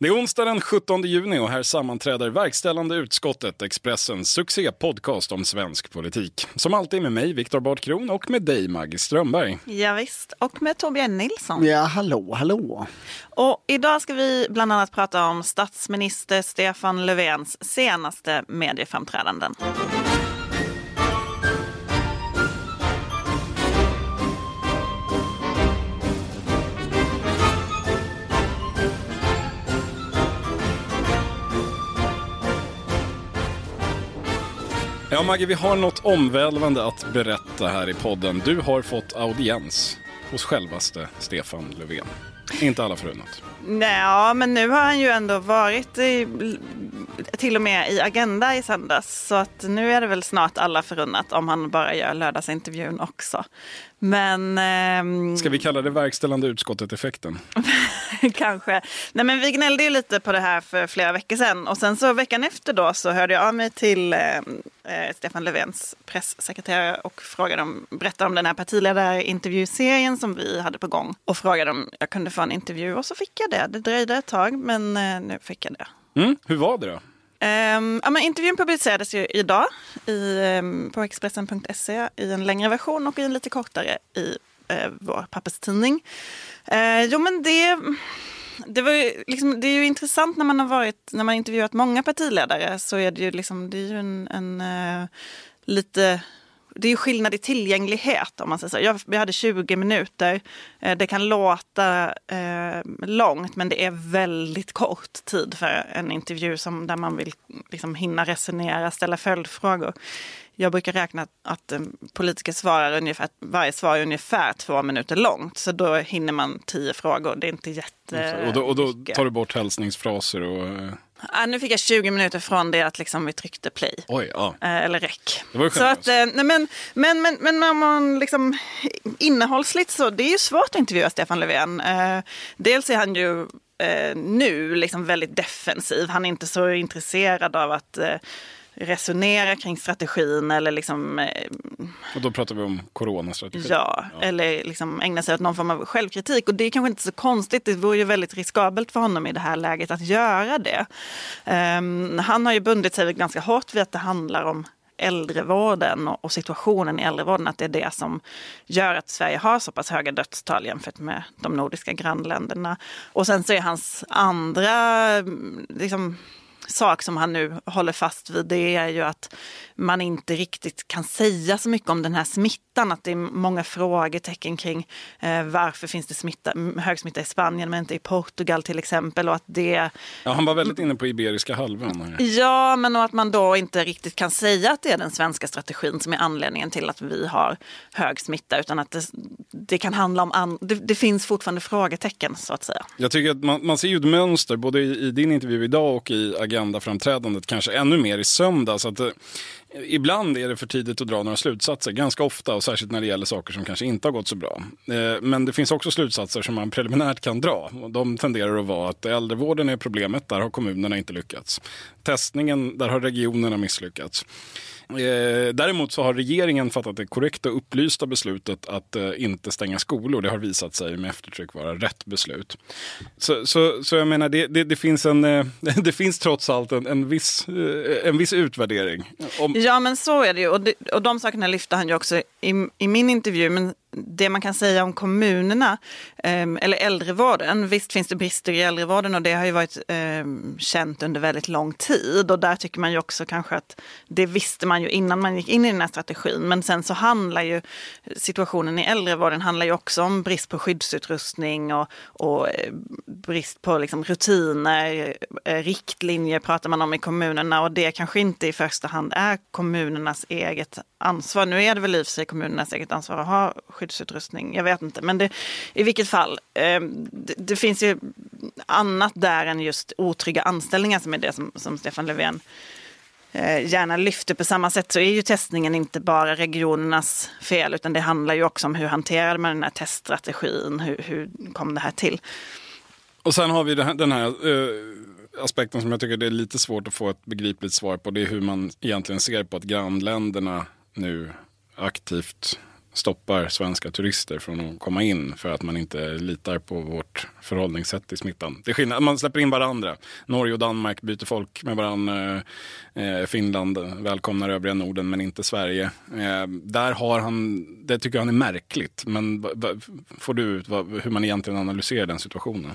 Det är onsdag den 17 juni och här sammanträder verkställande utskottet, Expressens succépodcast om svensk politik. Som alltid med mig, Viktor Bart Kron, och med dig, Maggie Strömberg. Ja, visst. och med Torbjörn Nilsson. Ja, hallå, hallå. Och idag ska vi bland annat prata om statsminister Stefan Löfvens senaste medieframträdanden. Ja, Maggie, vi har något omvälvande att berätta här i podden. Du har fått audiens hos självaste Stefan Löfven. Inte alla förunnat. Ja, men nu har han ju ändå varit i, till och med i Agenda i söndags. Så att nu är det väl snart alla förunnat om han bara gör lördagsintervjun också. Men... Ehm... Ska vi kalla det verkställande utskottet-effekten? Kanske. Nej, men vi gnällde ju lite på det här för flera veckor sedan. Och sen så veckan efter då så hörde jag av mig till eh, eh Stefan Löfvens pressekreterare och frågade om, berättade om den här partiledarintervjuserien som vi hade på gång. Och frågade om jag kunde få en intervju och så fick jag det. Det dröjde ett tag men eh, nu fick jag det. Mm, hur var det då? Um, ja, men intervjun publicerades ju idag i, um, på Expressen.se i en längre version och i en lite kortare i uh, vår papperstidning. Uh, jo men det, det, var ju, liksom, det är ju intressant när man har varit, när man intervjuat många partiledare så är det ju, liksom, det är ju en, en uh, lite det är skillnad i tillgänglighet om man säger så. Jag, vi hade 20 minuter. Eh, det kan låta eh, långt men det är väldigt kort tid för en intervju som, där man vill liksom, hinna resonera, ställa följdfrågor. Jag brukar räkna att, eh, politiker svarar ungefär, varje svar är ungefär två minuter långt. Så då hinner man tio frågor. Det är inte jätte... Och då, och då tar du bort hälsningsfraser och... Ja, nu fick jag 20 minuter från det att liksom vi tryckte play. Oj, ja. Eh, eller räck. Det var så att, eh, nej, men, men, men, men man liksom innehållsligt så, det är ju svårt att intervjua Stefan Löfven. Eh, dels är han ju nu liksom väldigt defensiv. Han är inte så intresserad av att resonera kring strategin eller liksom... Eh, och då pratar vi om coronastrategin? Ja, ja, eller liksom ägna sig åt någon form av självkritik. Och det är kanske inte så konstigt. Det vore ju väldigt riskabelt för honom i det här läget att göra det. Um, han har ju bundit sig ganska hårt vid att det handlar om äldrevården och situationen i äldrevården, att det är det som gör att Sverige har så pass höga dödstal jämfört med de nordiska grannländerna. Och sen så är hans andra liksom, sak som han nu håller fast vid det är ju att man inte riktigt kan säga så mycket om den här smittan. Att det är många frågetecken kring eh, varför finns det smitta, hög smitta i Spanien men inte i Portugal till exempel. Och att det... Ja, han var väldigt inne på Iberiska halvön. Ja, men och att man då inte riktigt kan säga att det är den svenska strategin som är anledningen till att vi har hög smitta. Utan att det, det kan handla om... An... Det, det, finns fortfarande frågetecken så att säga. Jag tycker att man, man ser ju ett mönster både i, i din intervju idag och i Agenda-framträdandet, kanske ännu mer i söndags. Att, eh, Ibland är det för tidigt att dra några slutsatser, ganska ofta och särskilt när det gäller saker som kanske inte har gått så bra. Eh, men det finns också slutsatser som man preliminärt kan dra och de tenderar att vara att äldrevården är problemet, där har kommunerna inte lyckats. Testningen, där har regionerna misslyckats. Eh, däremot så har regeringen fattat det korrekta upplysta beslutet att eh, inte stänga skolor. Det har visat sig med eftertryck vara rätt beslut. Så, så, så jag menar, det, det, det finns, en, eh, det finns trots allt en, en, viss, eh, en viss utvärdering. Om... Ja, men så är det ju. Och, det, och de sakerna lyfte han ju också i, i min intervju. Men det man kan säga om kommunerna, ehm, eller äldrevården, visst finns det brister i äldrevården och det har ju varit ehm, känt under väldigt lång tid och där tycker man ju också kanske att det visste man ju innan man gick in i den här strategin. Men sen så handlar ju situationen i äldrevården handlar ju också om brist på skyddsutrustning och, och eh, brist på liksom rutiner, eh, riktlinjer pratar man om i kommunerna och det kanske inte i första hand är kommunernas eget ansvar. Nu är det väl i och för sig kommunernas eget ansvar att ha skyddsutrustning. Jag vet inte, men det, i vilket fall. Eh, det, det, finns ju annat där än just otrygga anställningar som är det som, som Stefan Löfven eh, gärna lyfter. På samma sätt så är ju testningen inte bara regionernas fel utan det handlar ju också om hur hanterade man den här teststrategin, hur, hur kom det här till? Och sen har vi den här eh, aspekten som jag tycker det är lite svårt att få ett begripligt svar på. Det är hur man egentligen ser på att grannländerna nu aktivt stoppar svenska turister från att komma in för att man inte litar på vårt förhållningssätt till smittan. Det är skillnad, man släpper in varandra. Norge och Danmark byter folk med varandra. Eh, eh, Finland välkomnar övriga Norden men inte Sverige. Eh, där har han, det tycker han är märkligt. Men får du ut hur man egentligen analyserar den situationen?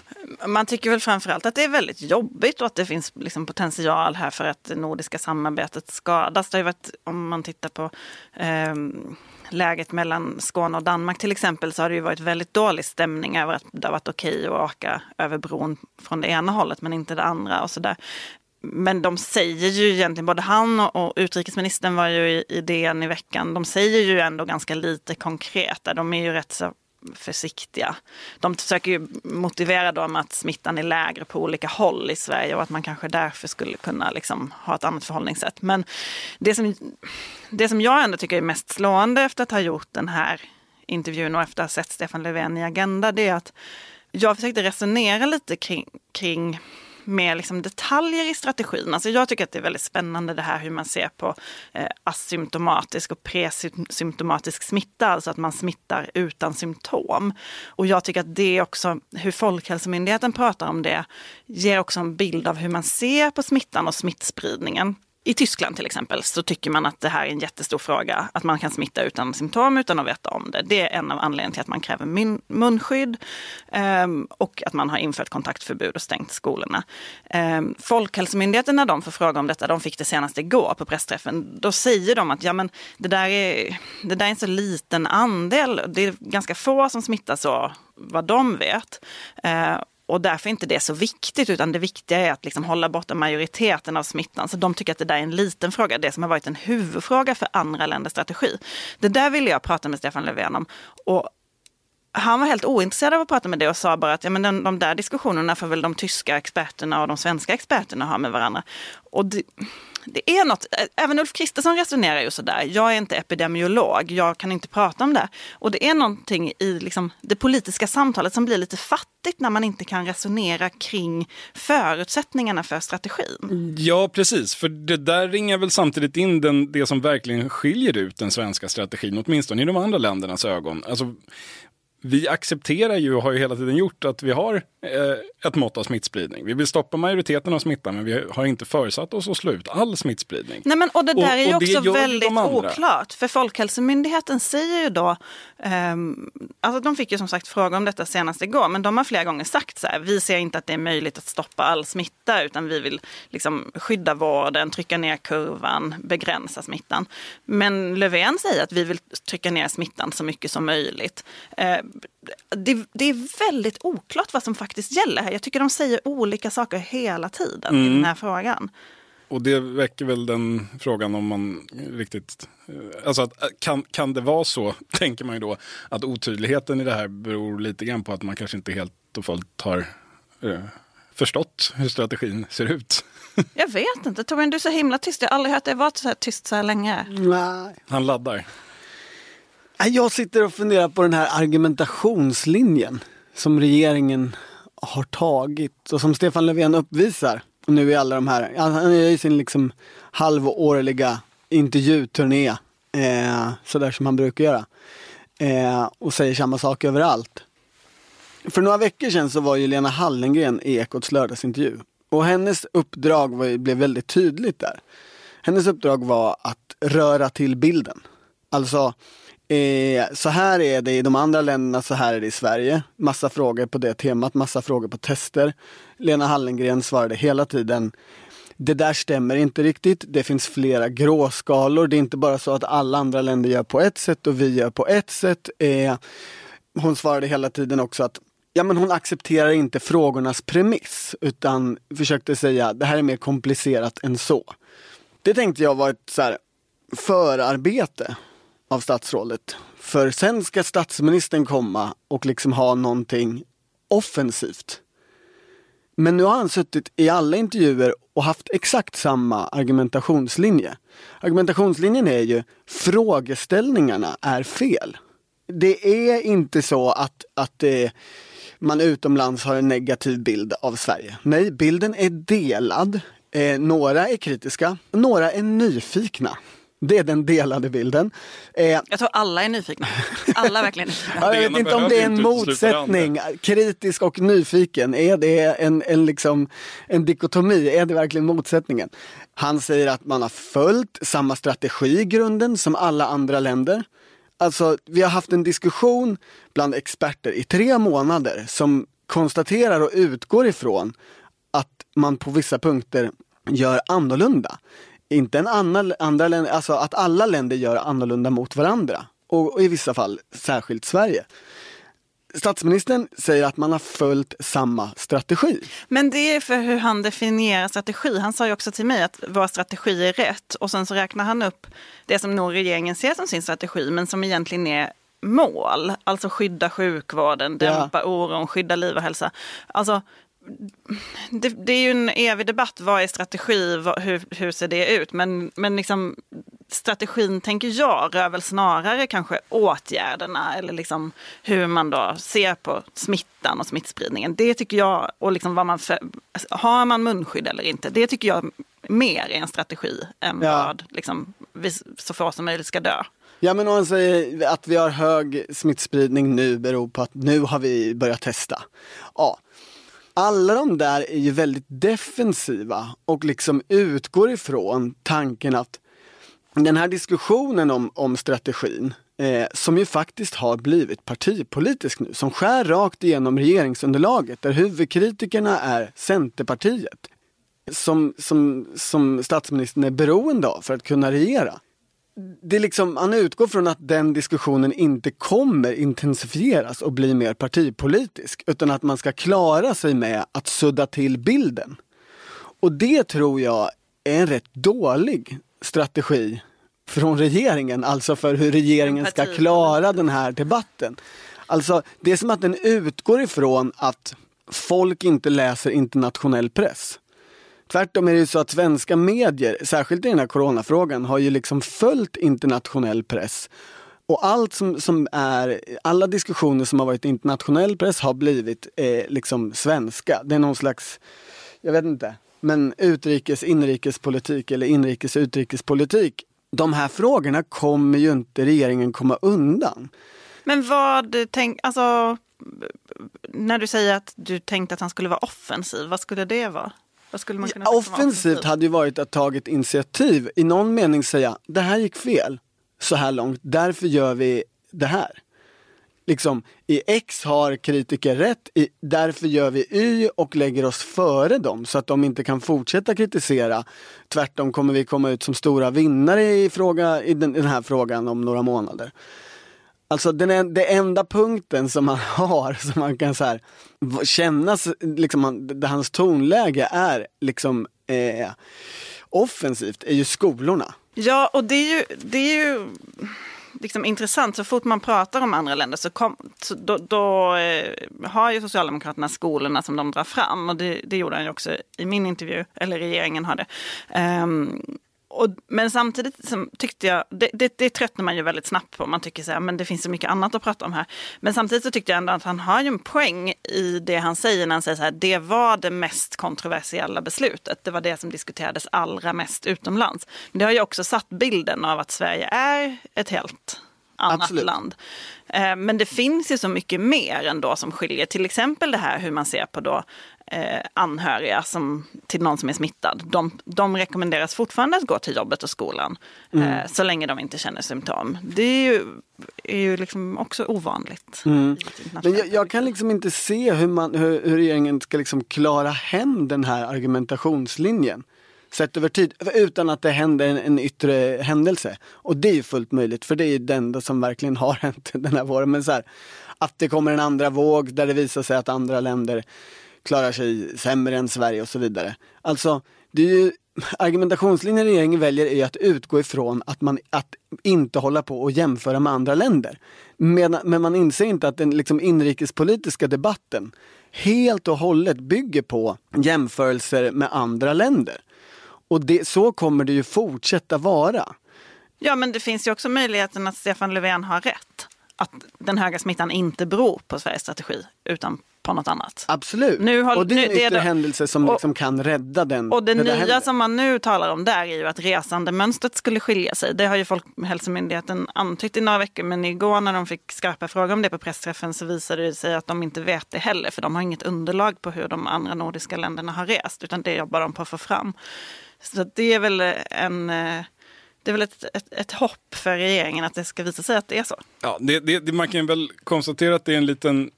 Man tycker väl framförallt att det är väldigt jobbigt och att det finns liksom potential här för att det nordiska samarbetet skadas. Det har ju varit, om man tittar på eh, läget mellan Skåne och Danmark till exempel så har det ju varit väldigt dålig stämning över att det har varit okej att åka över bron från det ena hållet men inte det andra och sådär. Men de säger ju egentligen, både han och utrikesministern var ju i, i DN i veckan, de säger ju ändå ganska lite konkreta. De är ju rätt så försiktiga. De försöker ju motivera dem att smittan är lägre på olika håll i Sverige och att man kanske därför skulle kunna liksom ha ett annat förhållningssätt. Men det som, det som jag ändå tycker är mest slående efter att ha gjort den här intervjun och efter att ha sett Stefan Löfven i Agenda, det är att jag försökte resonera lite kring, kring med liksom detaljer i strategin. Alltså jag tycker att det är väldigt spännande det här hur man ser på eh, asymptomatisk och presymptomatisk smitta, alltså att man smittar utan symptom. Och jag tycker att det också, hur Folkhälsomyndigheten pratar om det, ger också en bild av hur man ser på smittan och smittspridningen. I Tyskland till exempel så tycker man att det här är en jättestor fråga, att man kan smitta utan symptom utan att veta om det. Det är en av anledningarna till att man kräver munskydd um, och att man har infört kontaktförbud och stängt skolorna. Ehm, um, Folkhälsomyndigheten när de får fråga om detta, de fick det senast igår på pressträffen, då säger de att ja, men det, där är, det där är en så liten andel, det är ganska få som smittas så vad de vet. Uh, och därför är inte det så viktigt, utan det viktiga är att liksom hålla borta majoriteten av smittan. Så de tycker att det där är en liten fråga, det som har varit en huvudfråga för andra länders strategi. Det där ville jag prata med Stefan Löfven om. Och han var helt ointresserad av att prata med det och sa bara att ja, men den, de där diskussionerna får väl de tyska experterna och de svenska experterna ha med varandra. Och det, det är något, även Ulf Kristersson resonerar ju sådär. Jag är inte epidemiolog, jag kan inte prata om det. Och det är någonting i liksom, det politiska samtalet som blir lite fattigt när man inte kan resonera kring förutsättningarna för strategin. Ja, precis. För det där ringar väl samtidigt in den, det som verkligen skiljer ut den svenska strategin, åtminstone i de andra ländernas ögon. Alltså, vi accepterar ju och har ju hela tiden gjort att vi har eh, ett mått av smittspridning. Vi vill stoppa majuriteten av smittan men vi har inte försatt oss att slå ut all smittspridning. Nej, men, och det där och, är ju också väldigt oklart. För Folkhälsomyndigheten säger ju då, eh, alltså de fick ju som sagt fråga om detta senast igår, men de har flera gånger sagt så här, vi ser inte att det är möjligt att stoppa all smitta utan vi vill liksom skydda vården, trycka ner kurvan, begränsa smittan. Men Löfven säger att vi vill trycka ner smittan så mycket som möjligt. Eh, det, det, är väldigt oklart vad som faktiskt gäller här. Jag tycker de säger olika saker hela tiden mm. i den här frågan. Och det väcker väl den frågan om man riktigt... Alltså att, kan, kan det vara så, tänker man ju då, att otydligheten i det här beror lite grann på att man kanske inte helt och fullt har eh, förstått hur strategin ser ut. Jag vet inte. Torbjörn, du är så himla tyst. Jag har aldrig hört dig vara så här tyst så här länge. Nej. Han laddar. Jag sitter och funderar på den här argumentationslinjen som regeringen har tagit och som Stefan Löfven uppvisar. Nu i alla de här, han är i sin liksom halvårliga intervjuturné, eh, sådär som han brukar göra. Eh, och säger samma sak överallt. För några veckor sedan så var ju Lena Hallengren i Ekots lördagsintervju. Och hennes uppdrag var, blev väldigt tydligt där. Hennes uppdrag var att röra till bilden. Alltså Eh, så här är det i de andra länderna, så här är det i Sverige. Massa frågor på det temat, massa frågor på tester. Lena Hallengren svarade hela tiden det där stämmer inte riktigt. Det finns flera gråskalor. Det är inte bara så att alla andra länder gör på ett sätt och vi gör på ett sätt. Eh, hon svarade hela tiden också att ja, men hon accepterar inte frågornas premiss utan försökte säga det här är mer komplicerat än så. Det tänkte jag var ett så här, förarbete av statsrådet. För sen ska statsministern komma och liksom ha någonting offensivt. Men nu har han suttit i alla intervjuer och haft exakt samma argumentationslinje. Argumentationslinjen är ju frågeställningarna är fel. Det är inte så att, att det, man utomlands har en negativ bild av Sverige. Nej, bilden är delad. Eh, några är kritiska, några är nyfikna. Det är den delade bilden. Eh, Jag tror alla är nyfikna. Alla är verkligen nyfikna. Ja, jag Det vet inte om det är en motsättning, kritisk och nyfiken. Är det en, en, liksom, en dikotomi? Är det verkligen motsättningen? Han säger att man har följt samma strategi i grunden som alla andra länder. Alltså, vi har haft en diskussion bland experter i tre månader som konstaterar och utgår ifrån att man på vissa punkter gör annorlunda. Inte en annan, andra länder, alltså att alla länder gör annorlunda mot varandra. Och, och i vissa fall särskilt Sverige. Statsministern säger att man har följt samma strategi. Men det är för hur han definierar strategi. Han sa ju också till mig att vår strategi är rätt och sen så räknar han upp det som nog regeringen ser som sin strategi men som egentligen är mål. Alltså skydda sjukvården, Ja. dämpa oron, skydda liv och hälsa. Alltså, det, det är ju en evig debatt, vad är strategi, vad, hur, hur ser det ut? Men, men liksom, strategin tänker jag rör väl snarare kanske åtgärderna eller liksom hur man då ser på smittan och smittspridningen. Det tycker jag, och liksom vad man för, har man munskydd eller inte, det tycker jag mer är en strategi än Ja. vad liksom, vi, så få som möjligt ska dö. Ja men om säger att vi har hög smittspridning nu beror på att nu har vi börjat testa. Ja. Alla de där är ju väldigt defensiva och liksom utgår ifrån tanken att den här diskussionen om, om strategin eh, som ju faktiskt har blivit partipolitisk nu, som skär rakt igenom regeringsunderlaget där huvudkritikerna är Centerpartiet som, som, som statsministern är beroende av för att kunna regera. Det är liksom, han utgår från att den diskussionen inte kommer intensifieras och bli mer partipolitisk utan att man ska klara sig med att sudda till bilden. Och det tror jag är en rätt dålig strategi från regeringen, alltså för hur regeringen ska klara den här debatten. Alltså, det är som att den utgår ifrån att folk inte läser internationell press. Tvärtom är det ju så att svenska medier, särskilt i den här coronafrågan, har ju liksom följt internationell press. Och allt som, som är, alla diskussioner som har varit internationell press har blivit eh, liksom svenska. Det är någon slags, jag vet inte, men utrikes inrikespolitik eller inrikes utrikespolitik. De här frågorna kommer ju inte regeringen komma undan. Men vad tänk, alltså, när du säger att du tänkte att han skulle vara offensiv, vad skulle det vara? Vad skulle man kunna Ja, offensivt hade ju varit att tagit initiativ, i någon mening säga det här gick fel så här långt, därför gör vi det här. Liksom, i X har kritiker rätt, i, därför gör vi Y och lägger oss före dem så att de inte kan fortsätta kritisera. Tvärtom kommer vi komma ut som stora vinnare i, fråga, i den, den här frågan om några månader. Alltså den en, den enda punkten som man har som man kan så här, kännas, känna, liksom, han- där hans tonläge är liksom eh, offensivt är ju skolorna. Ja, och det är ju, det är ju liksom intressant. Så fort man pratar om andra länder så, kom, så då, då eh, har ju Socialdemokraterna skolorna som de drar fram. Och det, det gjorde han ju också i min intervju, eller regeringen har det. Um, och, men samtidigt som tyckte jag, det, det, det tröttnar man ju väldigt snabbt på. Man tycker så här, men det finns så mycket annat att prata om här. Men samtidigt så tyckte jag ändå att han har ju en poäng i det han säger när han säger så här, det var det mest kontroversiella beslutet. Det var det som diskuterades allra mest utomlands. Men det har ju också satt bilden av att Sverige är ett helt annat Absolut. land. Eh, Men det finns ju så mycket mer ändå som skiljer. Till exempel det här hur man ser på då eh, anhöriga som, till någon som är smittad. De, de rekommenderas fortfarande att gå till jobbet och skolan eh, så länge de inte känner symptom. Det är ju, är ju liksom också ovanligt. i ett Men jag, jag kan liksom inte se hur, man, hur, hur regeringen ska liksom klara hem den här argumentationslinjen. Sett över tid, utan att det händer en, en yttre händelse. Och det är ju fullt möjligt, för det är ju det enda som verkligen har hänt den här våren. Men så här, att det kommer en andra våg där det visar sig att andra länder klarar sig sämre än Sverige och så vidare. Alltså, det är ju, argumentationslinjen regeringen väljer är att utgå ifrån att man att inte hålla på och jämföra med andra länder. Men, men man inser inte att den liksom inrikespolitiska debatten helt och hållet bygger på jämförelser med andra länder. Och det, så kommer det ju fortsätta vara. Ja, men det finns ju också möjligheten att Stefan Löfven har rätt. Att den höga smittan inte beror på Sveriges strategi utan på något annat. Absolut. Nu har- och det är en det yttre händelse som och- liksom kan rädda den. Och det när nya händer. som man nu talar om där är ju att resandemönstret skulle skilja sig. Det har ju Folkhälsomyndigheten antytt i några veckor men igår när de fick skarpa frågor om det på pressträffen så visade det sig att de inte vet det heller för de har inget underlag på hur de andra nordiska länderna har rest utan det jobbar de på att få fram. Så det är väl en det är väl ett, ett, ett hopp för regeringen att det ska visa sig att det är så. Ja, det, det, det, man kan väl konstatera att det är en liten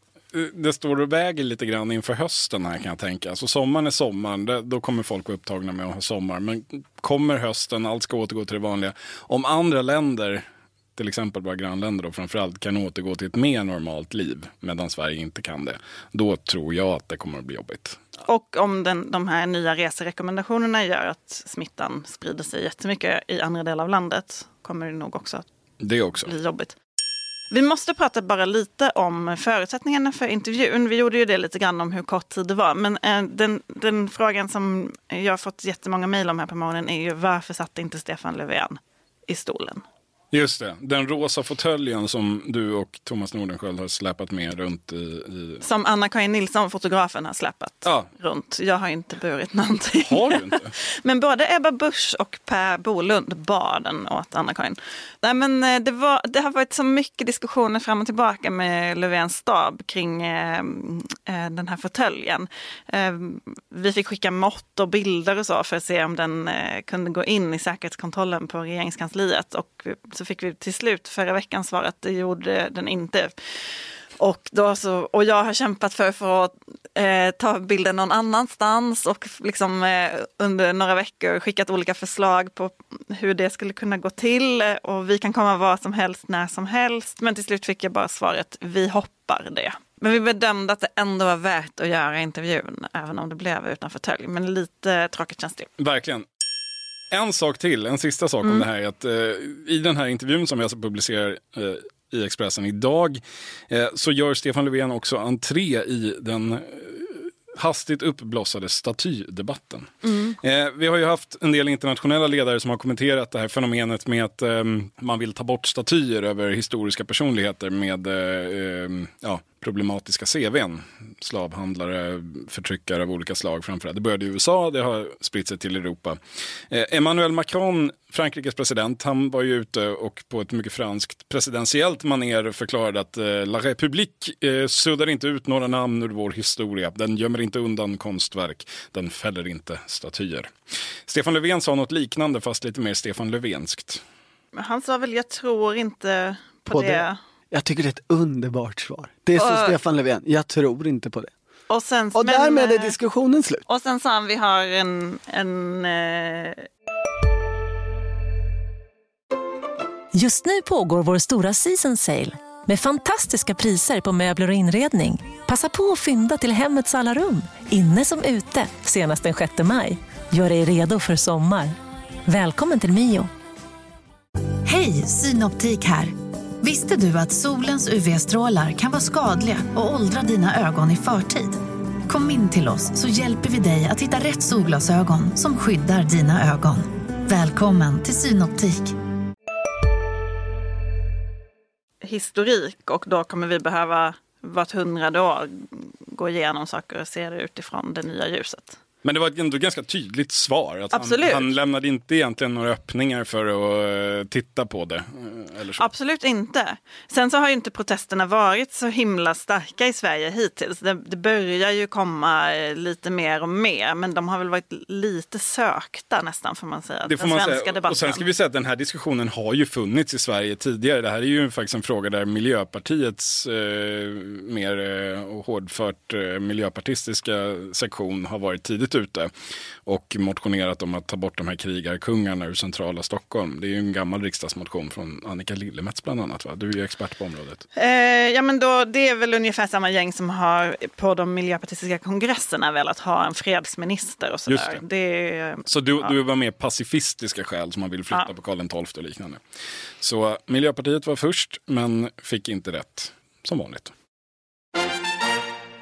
det står och väger lite grann inför hösten här kan jag tänka. Alltså sommaren är sommaren, då kommer folk vara upptagna med att ha sommar. Men kommer hösten, allt ska återgå till det vanliga. Om andra länder, till exempel våra grannländer då framförallt, kan återgå till ett mer normalt liv, medan Sverige inte kan det. Då tror jag att det kommer att bli jobbigt. Och om den, de här nya reserekommendationerna gör att smittan sprider sig jättemycket i andra delar av landet kommer det nog också att Det också. bli jobbigt. Vi måste prata bara lite om förutsättningarna för intervjun. Vi gjorde ju det lite grann om hur kort tid det var. Men eh, den, den frågan som jag har fått jättemånga mejl om här på morgonen är ju varför satt inte Stefan Löfven i stolen? Just det, den rosa fåtöljen som du och Thomas Nordenskjöld har släpat med runt i... i... Som Anna-Karin Nilsson, fotografen, har släpat Ja. runt. Jag har inte burit någonting. Har du inte? Men både Ebba Busch och Per Bolund bar den åt Anna-Karin. Nej, men eh, det, var, det har varit så mycket diskussioner fram och tillbaka med Löfvens stab kring eh, eh, den här fåtöljen. Eh, vi fick skicka mått och bilder och så för att se om den eh, kunde gå in i säkerhetskontrollen på regeringskansliet. Och så fick vi till slut förra veckan svar att det gjorde den inte. Och, då så, och jag har kämpat för, för att eh, ta bilden någon annanstans och liksom, eh, under några veckor skickat olika förslag på hur det skulle kunna gå till. Och vi kan komma var som helst, när som helst. Men till slut fick jag bara svaret, vi hoppar det. Men vi bedömde att det ändå var värt att göra intervjun, även om det blev utan tölj. Men lite tråkigt känns det. Verkligen. En sak till, en sista sak om det här är att eh, i den här intervjun som vi alltså publicerar eh, i Expressen idag eh, så gör Stefan Löfven också entré i den eh, hastigt uppblossade statydebatten. Eh, vi har ju haft en del internationella ledare som har kommenterat det här fenomenet med att eh, man vill ta bort statyer över historiska personligheter med eh, eh, ja, problematiska CVn. Slavhandlare, förtryckare av olika slag framförallt. Det började i USA, det har spritt sig till Europa. Eh, Emmanuel Macron, Frankrikes president, han var ju ute och på ett mycket franskt presidentiellt maner förklarade att eh, La République eh, suddar inte ut några namn ur vår historia. Den gömmer inte undan konstverk. Den fäller inte statyer. Stefan Löfven sa något liknande fast lite mer Stefan Löfvenskt. Han sa väl, jag tror inte på, På det. det. Jag tycker det är ett underbart svar. Det är så Och- Stefan Löfven, jag tror inte på det. Och, sen, Och men, därmed är eh, diskussionen slut. Och sen sa han vi har en, en eh, Just nu pågår vår stora season sale med fantastiska priser på möbler och inredning. Passa på att fynda till hemmets alla rum, inne som ute, senast den 6 maj. Gör dig redo för sommar. Välkommen till Mio. Hej, Synoptik här. Visste du att solens UV-strålar kan vara skadliga och åldra dina ögon i förtid? Kom in till oss så hjälper vi dig att hitta rätt solglasögon som skyddar dina ögon. Välkommen till Synoptik. historik och då kommer vi behöva vart hundrade år gå igenom saker och se det utifrån det nya ljuset. Men det var ett ändå ganska tydligt svar. Att han, Absolut. han lämnade inte egentligen några öppningar för att eh, titta på det. så. Absolut inte. Sen så har ju inte protesterna varit så himla starka i Sverige hittills. Det, det börjar ju komma eh, lite mer och mer, men de har väl varit lite sökta nästan får man säga. Det får den man svenska säga. debatten. Och sen ska vi säga att den här diskussionen har ju funnits i Sverige tidigare. Det här är ju faktiskt en fråga där Miljöpartiets eh, mer eh, hårdfört eh, miljöpartistiska sektion har varit tidigt ute och motionerat om att ta bort de här krigarkungarna ur centrala Stockholm. Det är ju en gammal riksdagsmotion från Annika Lillemets bland annat. Va? Du är ju expert på området. Eh, ja, men då, det är väl ungefär samma gäng som har på de miljöpartistiska kongresserna velat ha en fredsminister och Just sådär. det. Det. Så du, du var mer pacifistiska skäl som man vill flytta Ja. på Karl XII och liknande. Så Miljöpartiet var först, men fick inte rätt, som vanligt.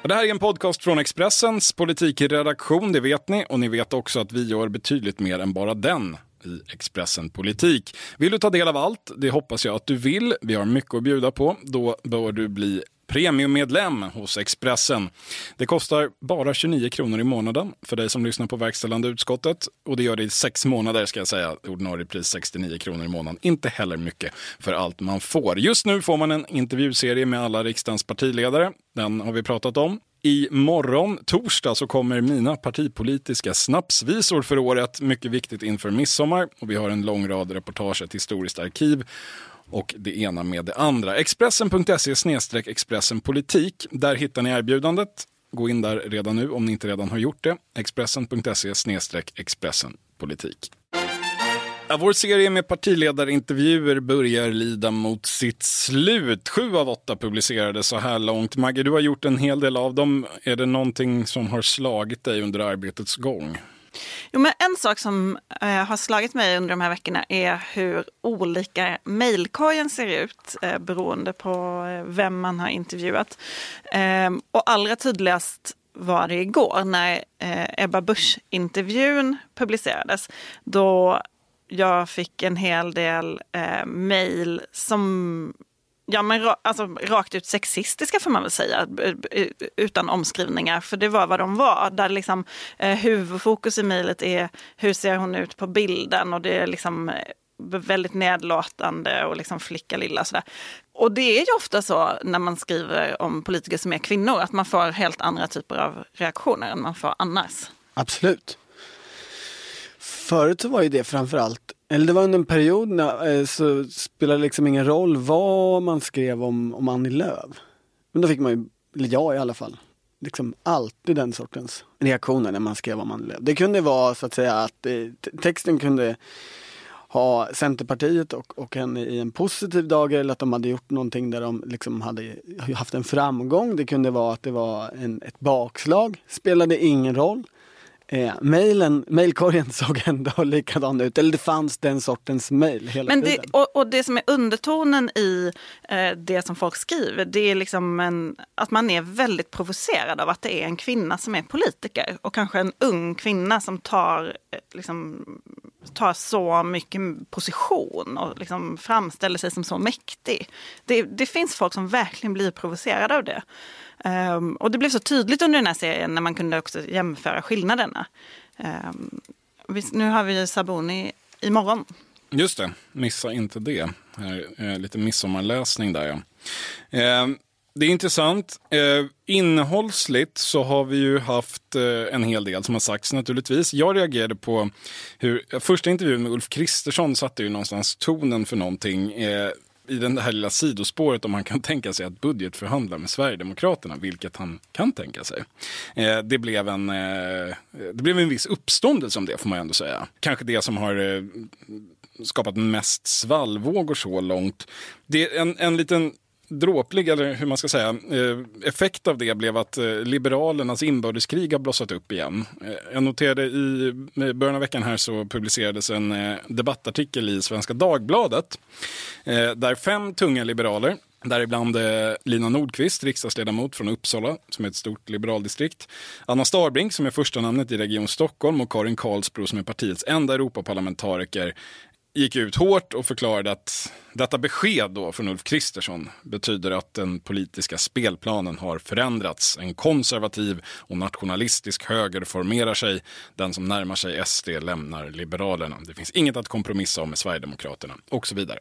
Det här är en podcast från Expressens politikredaktion, det vet ni. Och ni vet också att vi gör betydligt mer än bara den i Expressen Politik. Vill du ta del av allt? Det hoppas jag att du vill. Vi har mycket att bjuda på. Då bör du bli premiummedlem hos Expressen. Det kostar bara 29 kronor i månaden för dig som lyssnar på verkställande utskottet. Och det gör det i sex månader ska jag säga. Ordinarie pris 69 kronor i månaden. Inte heller mycket för allt man får. Just nu får man en intervjuserie med alla riksdagens partiledare. Den har vi pratat om. I morgon, torsdag, så kommer mina partipolitiska snapsvisor för året. Mycket viktigt inför midsommar. Och vi har en lång rad reportage, ett historiskt arkiv och det ena med det andra. Expressen.se Expressen politik. Där hittar ni erbjudandet. Gå in där redan nu om ni inte redan har gjort det. Expressen.se Expressen politik. Ja, vår serie med partiledarintervjuer börjar lida mot sitt slut. Sju av åtta publicerades så här långt. Maggie, du har gjort en hel del av dem. Är det någonting som har slagit dig under arbetets gång? Jo, men en sak som eh, har slagit mig under de här veckorna är hur olika mejlkorgen ser ut eh, beroende på eh, vem man har intervjuat. Eh, och allra tydligast var det igår när eh, Ebba Busch-intervjun publicerades. Då jag fick en hel del eh, mejl som Ja, men alltså, rakt ut sexistiska får man väl säga, eh, eh, utan omskrivningar. För det var vad de var. Där liksom, eh, huvudfokus i mejlet är hur ser hon ut på bilden och det är liksom eh, väldigt nedlåtande och liksom flicka lilla sådär. Och det är ju ofta så när man skriver om politiker som är kvinnor att man får helt andra typer av reaktioner än man får annars. Absolut. Förut så var ju det framförallt, eller det var under en period när, eh, så spelade det liksom ingen roll vad man skrev om, om Annie Lööf. Men då fick man ju, eller jag i alla fall, liksom alltid den sortens reaktioner när man skrev om Annie Lööf. Det kunde vara så att säga att eh, texten kunde ha Centerpartiet och, och henne i en positiv dager eller att de hade gjort någonting där de liksom hade haft en framgång. Det kunde vara att det var en, ett bakslag, spelade ingen roll. Eh, mailen, mailkorgen såg ändå likadan ut, eller det fanns den sortens mail hela Men tiden. Det, och, och, det som är undertonen i eh, det som folk skriver, det är liksom en, att man är väldigt provocerad av att det är en kvinna som är politiker. Och kanske en ung kvinna som tar, eh, liksom, tar så mycket position och liksom framställer sig som så mäktig. Det, det finns folk som verkligen blir provocerade av det. Um, och det blev så tydligt under den här serien när man kunde också jämföra skillnaderna. Um, nu har vi Saboni imorgon. Just det, missa inte det. Här, eh, lite midsommarläsning där ja. Eh, det är intressant. Eh, innehållsligt så har vi ju haft eh, en hel del som har sagts naturligtvis. Jag reagerade på hur första intervjun med Ulf Kristersson satte ju någonstans tonen för någonting. Eh, i det här lilla sidospåret om han kan tänka sig att budgetförhandla med Sverigedemokraterna, vilket han kan tänka sig. Eh, det, blev en, eh, det blev en viss uppståndelse om det får man ändå säga. Kanske det som har eh, skapat mest svallvågor så långt. Det är en, en liten dråplig, eller hur man ska säga, eh, effekt av det blev att eh, Liberalernas inbördeskrig har blossat upp igen. Eh, jag noterade i början av veckan här så publicerades en debattartikel i Svenska Dagbladet där fem tunga liberaler Däribland Lina Nordqvist, riksdagsledamot från Uppsala, som är ett stort liberaldistrikt. Anna Starbrink, som är första namnet i Region Stockholm och Karin Karlsbro, som är partiets enda Europaparlamentariker, gick ut hårt och förklarade att detta besked då från Ulf Kristersson betyder att den politiska spelplanen har förändrats. En konservativ och nationalistisk höger formerar sig. Den som närmar sig SD lämnar Liberalerna. Det finns inget att kompromissa om med Sverigedemokraterna och så vidare.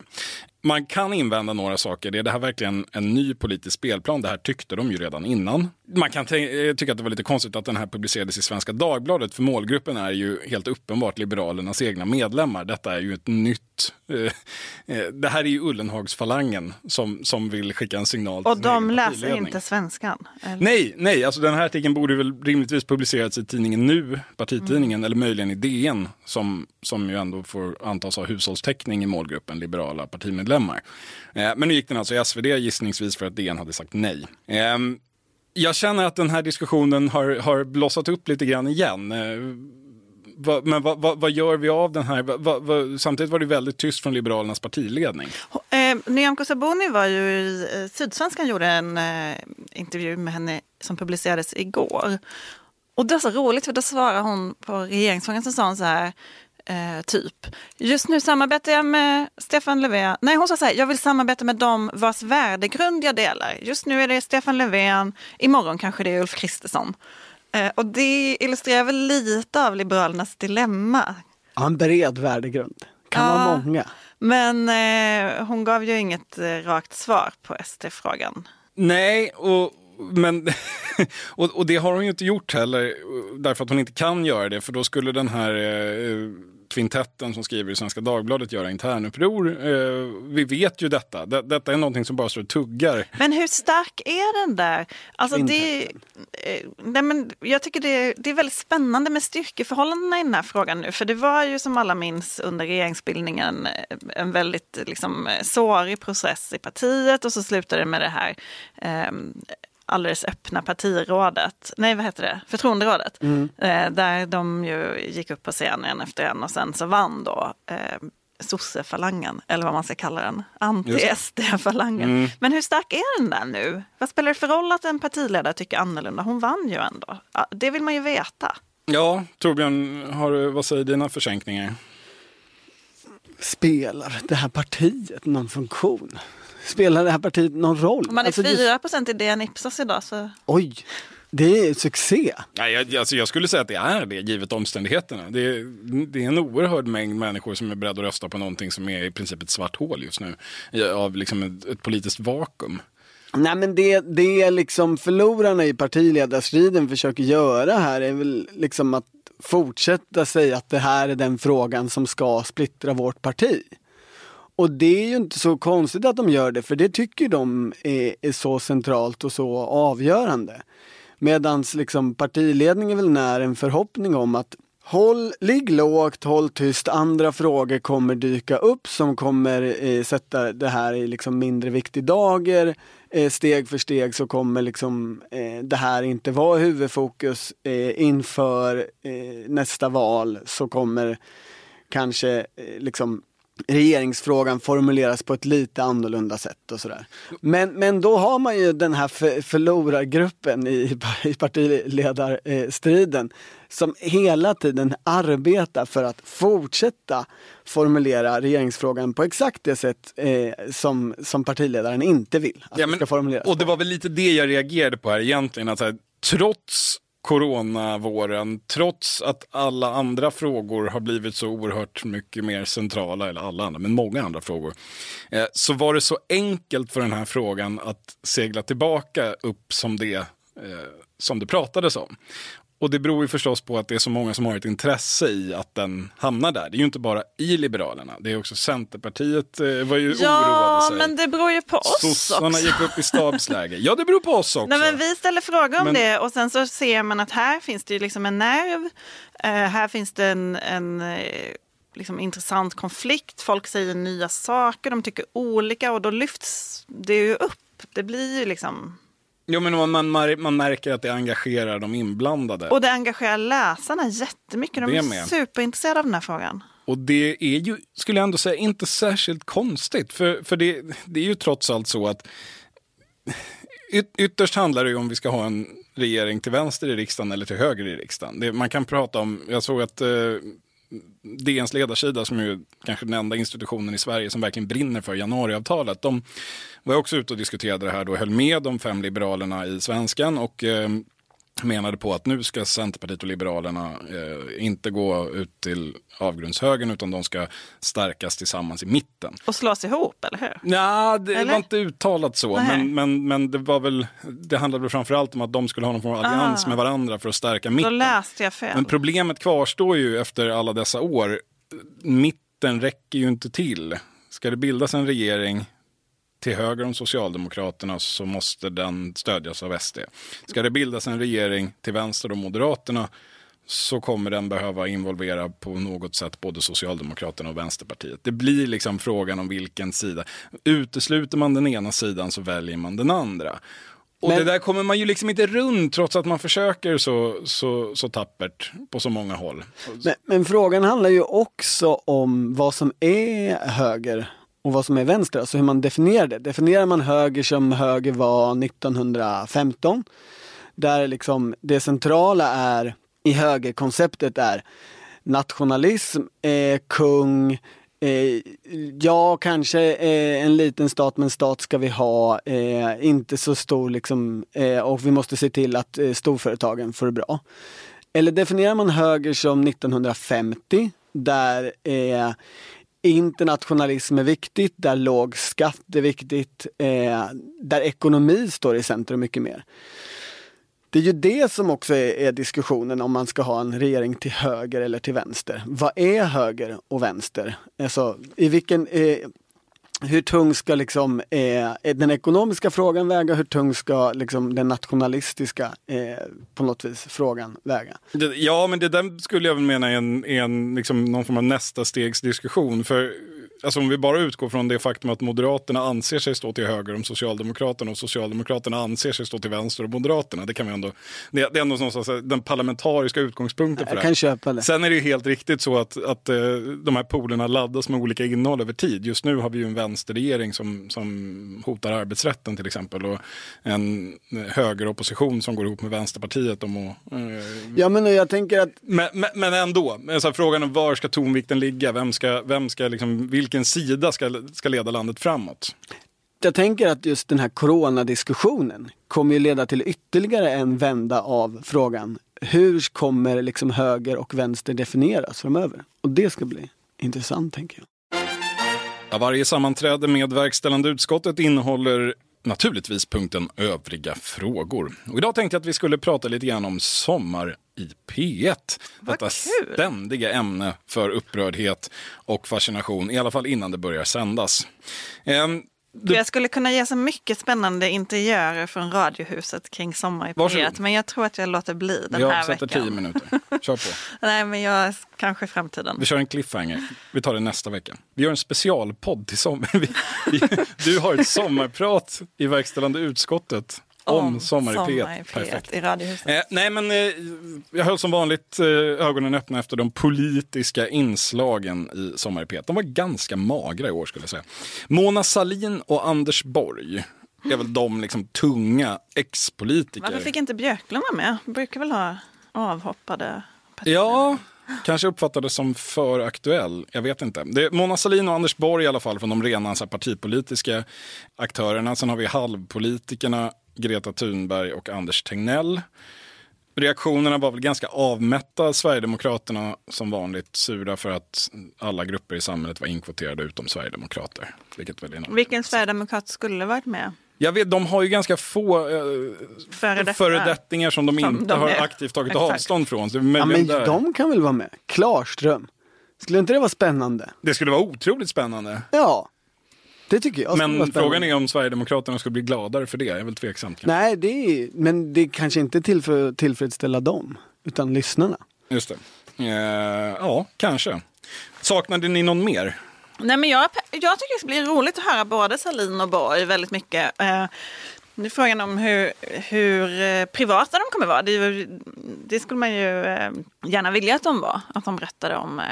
Man kan invända några saker. Är det här verkligen en ny politisk spelplan? Det här tyckte de ju redan innan. Man kan eh, tycka att det var lite konstigt att den här publicerades i Svenska Dagbladet för målgruppen är ju helt uppenbart Liberalernas egna medlemmar. Detta är ju ett nytt... Eh, eh, det här är ju Ullenhagsfalangen som, som vill skicka en signal. Och de läser inte svenskan? Eller? Nej, nej, alltså den här artikeln borde väl rimligtvis publicerats i tidningen Nu, partitidningen, mm. eller möjligen i DN som, som ju ändå får antas ha hushållstäckning i målgruppen liberala partimedlemmar. Eh, men nu gick den alltså i SvD gissningsvis för att DN hade sagt nej. Eh, jag känner att den här diskussionen har, har blossat upp lite grann igen va, men vad, va, vad, gör vi av den här? samtidigt var det väldigt tyst från Liberalernas partiledning. Eh, Nyamko Sabuni var ju i eh, Sydsvenskan gjorde en eh, intervju med henne som publicerades igår. Och det är så roligt för då svarar hon på regeringsfrågan så sa hon så här Eh, typ. Just nu samarbetar jag med Stefan Löfven. Nej, hon sa så här, jag vill samarbeta med dem vars värdegrund jag delar. Just nu är det Stefan Löfven, imorgon kanske det är Ulf Kristersson. Eh, och det illustrerar väl lite av Liberalernas dilemma. Ja, en bred värdegrund. Kan Ja. vara många. Men eh, hon gav ju inget eh, rakt svar på SD-frågan. Nej, och, men, och, och det har hon ju inte gjort heller därför att hon inte kan göra det. För då skulle den här eh, kvintetten som skriver i Svenska Dagbladet göra internuppror. Eh, vi vet ju detta. Det, detta är någonting som bara står och tuggar. Men hur stark är den där? Alltså det, eh, nej men jag tycker det, det är väldigt spännande med styrkeförhållandena i den här frågan nu. För det var ju som alla minns under regeringsbildningen eh, en väldigt liksom, eh, sårig process i partiet och så slutade det med det här eh, alldeles öppna partirådet, nej vad heter det, förtroenderådet. Eh, där de ju gick upp på scen en efter en och sen så vann då eh, sossefalangen, eller vad man ska kalla den, anti-SD-falangen. Men hur stark är den där nu? Vad spelar det för roll att en partiledare tycker annorlunda? Hon vann ju ändå. Det vill man ju veta. Ja, Torbjörn, har, du- vad säger dina försänkningar? Spelar det här partiet någon funktion? Spelar det här partiet någon roll? Om man är Alltså, det- 4 procent i DN Ipsos idag så... Oj, det är succé. Nej, jag, alltså jag skulle säga att det är det, givet omständigheterna. Det är, det är en oerhörd mängd människor som är beredda att rösta på någonting som är i princip ett svart hål just nu. Av liksom ett, ett politiskt vakuum. Nej men det, det är liksom förlorarna i partiledarstriden försöker göra här är väl liksom att fortsätta säga att det här är den frågan som ska splittra vårt parti. Och det är ju inte så konstigt att de gör det för det tycker de är, är så centralt och så avgörande. Medan liksom partiledningen väl när en förhoppning om att Håll, ligg lågt, håll tyst, andra frågor kommer dyka upp som kommer eh, sätta det här i liksom mindre viktig dager. Eh, steg för steg så kommer liksom eh, det här inte vara huvudfokus. Eh, inför eh, nästa val så kommer kanske eh, liksom regeringsfrågan formuleras på ett lite annorlunda sätt och sådär. Men, men då har man ju den här för, förlorargruppen i, i partiledarstriden som hela tiden arbetar för att fortsätta formulera regeringsfrågan på exakt det sätt eh, som, som partiledaren inte vill att Ja, men- ska formuleras. Och det var väl lite det jag reagerade på här egentligen. Att här, trots coronavåren, trots att alla andra frågor har blivit så oerhört mycket mer centrala, eller alla andra, men många andra frågor, eh, så var det så enkelt för den här frågan att segla tillbaka upp som det, eh, som det pratades om. Och det beror ju förstås på att det är så många som har ett intresse i att den hamnar där. Det är ju inte bara i Liberalerna, det är också Centerpartiet eh, var ju oroade Ja, sig. men det beror ju på oss Sossarna också. gick upp i stabsläge. Ja, det beror på oss också. Nej, men vi ställer frågor om Men- det och sen så ser man att här finns det ju liksom en nerv. Eh, här finns det en, en eh, liksom intressant konflikt. Folk säger nya saker, de tycker olika och då lyfts det ju upp. Det blir ju liksom... Jo, men man, man, man märker att det engagerar de inblandade. Och det engagerar läsarna jättemycket. De Det är med. superintresserade av den här frågan. Och det är ju, skulle jag ändå säga, inte särskilt konstigt. För, för det, det är ju trots allt så att yt, ytterst handlar det ju om vi ska ha en regering till vänster i riksdagen eller till höger i riksdagen. Det, man kan prata om, jag såg att eh, DNs ledarsida, som är ju kanske den enda institutionen i Sverige som verkligen brinner för januariavtalet, de var också ute och diskuterade det här då, höll med de fem liberalerna i svenskan och eh, menade på att nu ska Centerpartiet och Liberalerna eh, inte gå ut till avgrundshögern utan de ska stärkas tillsammans i mitten. Och slås ihop, eller hur? Ja, det Eller? var inte uttalat så, Nej. men, men, men det var väl, det handlade väl framförallt om att de skulle ha någon form av allians Ah. med varandra för att stärka Då mitten. läste jag fel. Men problemet kvarstår ju efter alla dessa år. Mitten räcker ju inte till. Ska det bildas en regering till höger om Socialdemokraterna så måste den stödjas av SD. Ska det bildas en regering till vänster om Moderaterna så kommer den behöva involvera på något sätt både Socialdemokraterna och Vänsterpartiet. Det blir liksom frågan om vilken sida. Utesluter man den ena sidan så väljer man den andra. Och Men- det där kommer man ju liksom inte runt trots att man försöker så, så, så tappert på så många håll. Men, men frågan handlar ju också om vad som är höger och vad som är vänster, alltså hur man definierar det. Definierar man höger som höger var 1915, där liksom det centrala är i högerkonceptet är nationalism, eh, kung, eh, ja kanske eh, en liten stat men stat ska vi ha, eh, inte så stor liksom eh, och vi måste se till att eh, storföretagen får det bra. Eller definierar man höger som 1950 där eh, internationalism är viktigt, där låg skatt är viktigt, eh, där ekonomi står i centrum mycket mer. Det är ju det som också är, är, diskussionen om man ska ha en regering till höger eller till vänster. Vad är höger och vänster? Alltså, i vilken, eh, hur tung ska liksom, eh, eh, den ekonomiska frågan väga? Hur tung ska liksom, den nationalistiska eh, på något vis frågan väga? Ja, men det där skulle jag väl mena är en, en, liksom, någon form av nästa stegs diskussion. För alltså om vi bara utgår från det faktum att Moderaterna anser sig stå till höger om Socialdemokraterna och Socialdemokraterna anser sig stå till vänster om Moderaterna. Det kan vi ändå, det, det är ändå någonstans den parlamentariska utgångspunkten för jag det. Kan köpa det. Sen är det ju helt riktigt så att, att uh, de här polerna laddas med olika innehåll över tid. Just nu har vi ju en vänsterregering som, som hotar arbetsrätten till exempel och en högeropposition som går ihop med Vänsterpartiet om att... Uh, ja men jag tänker att... Men, men, men ändå, alltså, frågan om var ska tonvikten ligga? Vem ska, vem ska liksom, vilka vilken sida ska, ska leda landet framåt? Jag tänker att just den här coronadiskussionen kommer ju leda till ytterligare en vända av frågan. Hur kommer liksom höger och vänster definieras framöver? Och det ska bli intressant tänker jag. Ja, varje sammanträde med verkställande utskottet innehåller naturligtvis punkten övriga frågor. Och idag tänkte jag att vi skulle prata lite grann om sommar i P1. Vad Detta kul. ständiga ämne för upprördhet och fascination, i alla fall innan det börjar sändas. Du... Jag skulle kunna ge så mycket spännande interiörer från Radiohuset kring Sommar i P1, men jag tror att jag låter bli den jag här veckan. Jag sätter tio minuter. Kör på. Nej, men jag kanske i framtiden. Vi kör en cliffhanger. Vi tar det nästa vecka. Vi gör en specialpodd till sommar. du har ett sommarprat i verkställande utskottet om, om Sommar i P1. Perfekt. i. Eh, nej, men eh, jag höll som vanligt eh, ögonen öppna efter de politiska inslagen i Sommar i P1. De var ganska magra i år skulle jag säga. Mona Salin och Anders Borg är väl de liksom tunga ex-politiker. Varför fick inte Björklund vara med? Brukar väl ha avhoppade personer? Ja, kanske uppfattades som för aktuell. Jag vet inte. Det är Mona Sahlin och Anders Borg i alla fall från de rena så partipolitiska aktörerna. Sen har vi halvpolitikerna Greta Thunberg och Anders Tegnell. Reaktionerna var väl ganska avmätta. Sverigedemokraterna som vanligt sura för att alla grupper i samhället var inkvoterade utom Sverigedemokrater. Vilket väl är Vilken sverigedemokrat skulle varit med? Jag vet, de har ju ganska få eh, föredettingar som de som inte de har aktivt tagit Exakt. avstånd från. Så ja, men där... de kan väl vara med? Klarström. Skulle inte det vara spännande? Det skulle vara otroligt spännande. Ja. Det tycker jag. Men frågan är om Sverigedemokraterna ska bli gladare för det. Jag är väl tveksam. Kanske. Nej, det är, men det kanske inte till för att tillfredsställa dem, utan lyssnarna. Just det. Eh, ja, kanske. Saknade ni någon mer? Nej, men jag, jag tycker det blir roligt att höra både Salin och Borg väldigt mycket. Eh, nu är frågan om hur, hur eh, privata de kommer vara. Det, det, skulle man ju eh, gärna vilja att de var. Att de berättade om... Eh...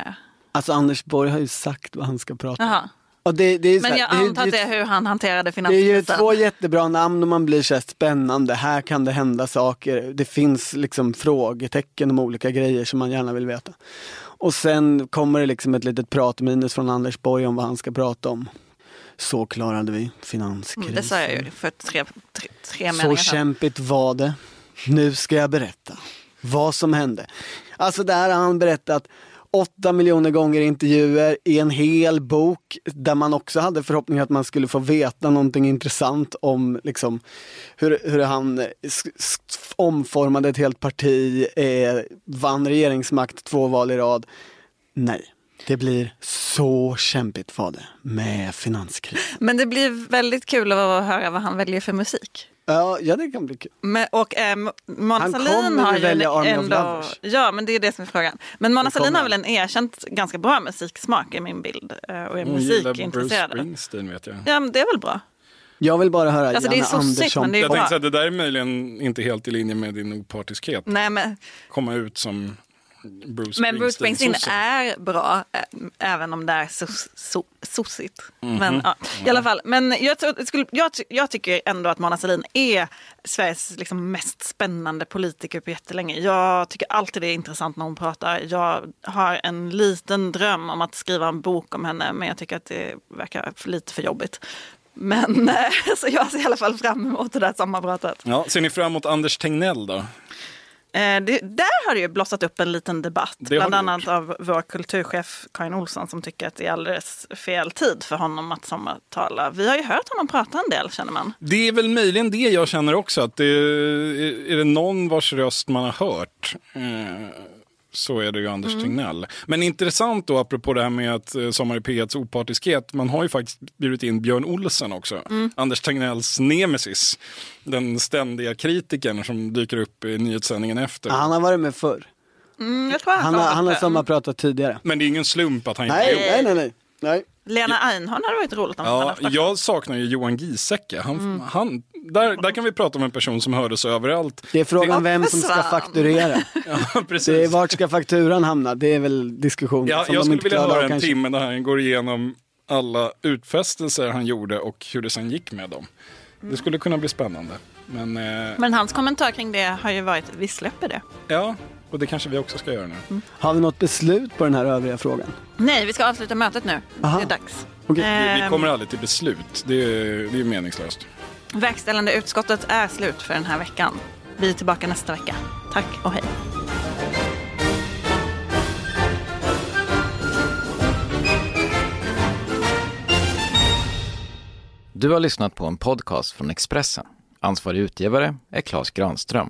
Alltså Anders Borg har ju sagt vad han ska prata om. Det, det men jag här, antar att det är hur han hanterade finanskrisen. Det är ju två jättebra namn och man blir så spännande. Här kan det hända saker. Det finns liksom frågetecken om olika grejer som man gärna vill veta. Och sen kommer det liksom ett litet pratminus från Anders Borg om vad han ska prata om. Så klarade vi finanskrisen. Mm, det sa jag ju för tre, tre, tre Så kämpigt var det. Nu ska jag berätta vad som hände. Alltså där har han berättat åtta miljoner gånger intervjuer i en hel bok där man också hade förhoppningen att man skulle få veta någonting intressant om liksom, hur, hur han omformade ett helt parti, eh, vann regeringsmakt två val i rad. Nej, det blir så kämpigt var det med finanskrisen. Men det blir väldigt kul att höra vad han väljer för musik. Ja, ja det kan bli kul. Men, och eh, Mona Sahlin har ju välja Army ändå... Ja, men det är det som är frågan. Men Mona Sahlin har väl en erkänt ganska bra musiksmak i min bild. Eh, och är Hon musikintresserad. Bruce Springsteen vet jag. Ja, men det är väl bra. Jag vill bara höra alltså, Janne Andersson. jag tänkte att det där är möjligen inte helt i linje med din opartiskhet. Nej, men... Komma ut som Bruce Men Bruce Springsteen är bra, ä- även om det är sos- so- sossigt. Mhm. Men ja, i alla fall. Men jag, skulle, jag, jag tycker ändå att Mona Sahlin är Sveriges liksom mest spännande politiker på jättelänge. Jag tycker alltid det är intressant när hon pratar. Jag har en liten dröm om att skriva en bok om henne, men jag tycker att det verkar lite för jobbigt. Men eh, så jag ser i alla fall fram emot det där sommarpratet. Ja, ser ni fram emot Anders Tegnell då? Eh, det, där har det ju blossat upp en liten debatt, Det bland annat av vår kulturchef Karin Olsson som tycker att det är alldeles fel tid för honom att sommartala. Vi har ju hört honom prata en del känner man. Det är väl möjligen det jag känner också. Att det är, är det någon vars röst man har hört eh, så är det ju Anders Mm. Tegnell. Men intressant då, apropå det här med att eh, Sommar i P1s opartiskhet. Man har ju faktiskt bjudit in Björn Olsen också. Mm. Anders Tegnells nemesis. Den ständiga kritikern som dyker upp i nyhetssändningen efter. Ja, han har varit med förr. Mm, jag tror Han har, han har det. sommarpratat tidigare. Men det är ingen slump att han inte Nej, gjorde nej, nej, nej. Nej. Lena Einhorn hade varit roligt om Ja, hade haft det. jag saknar ju Johan Giesecke. Han, Mm. han, där, där kan vi prata om en person som hördes överallt. Det är frågan vem som ska fakturera. Ja, precis. Det är, vart ska fakturan hamna? Det är väl diskussion Ja, jag skulle vilja höra en kanske. timme där han går igenom alla utfästelser han gjorde och hur det sen gick med dem. Det skulle kunna bli spännande. Men eh, Men hans kommentar kring det har ju varit, vi släpper det. ja, och det kanske vi också ska göra nu. Har vi något beslut på den här övriga frågan? Nej, vi ska avsluta mötet nu. Aha. Det är dags. Okej. Vi, vi Ehm, kommer aldrig till beslut. Det är, det är meningslöst. Verkställande utskottet är slut för den här veckan. Vi är tillbaka nästa vecka. Tack och hej. Du har lyssnat på en podcast från Expressen. Ansvarig utgivare är Klas Granström.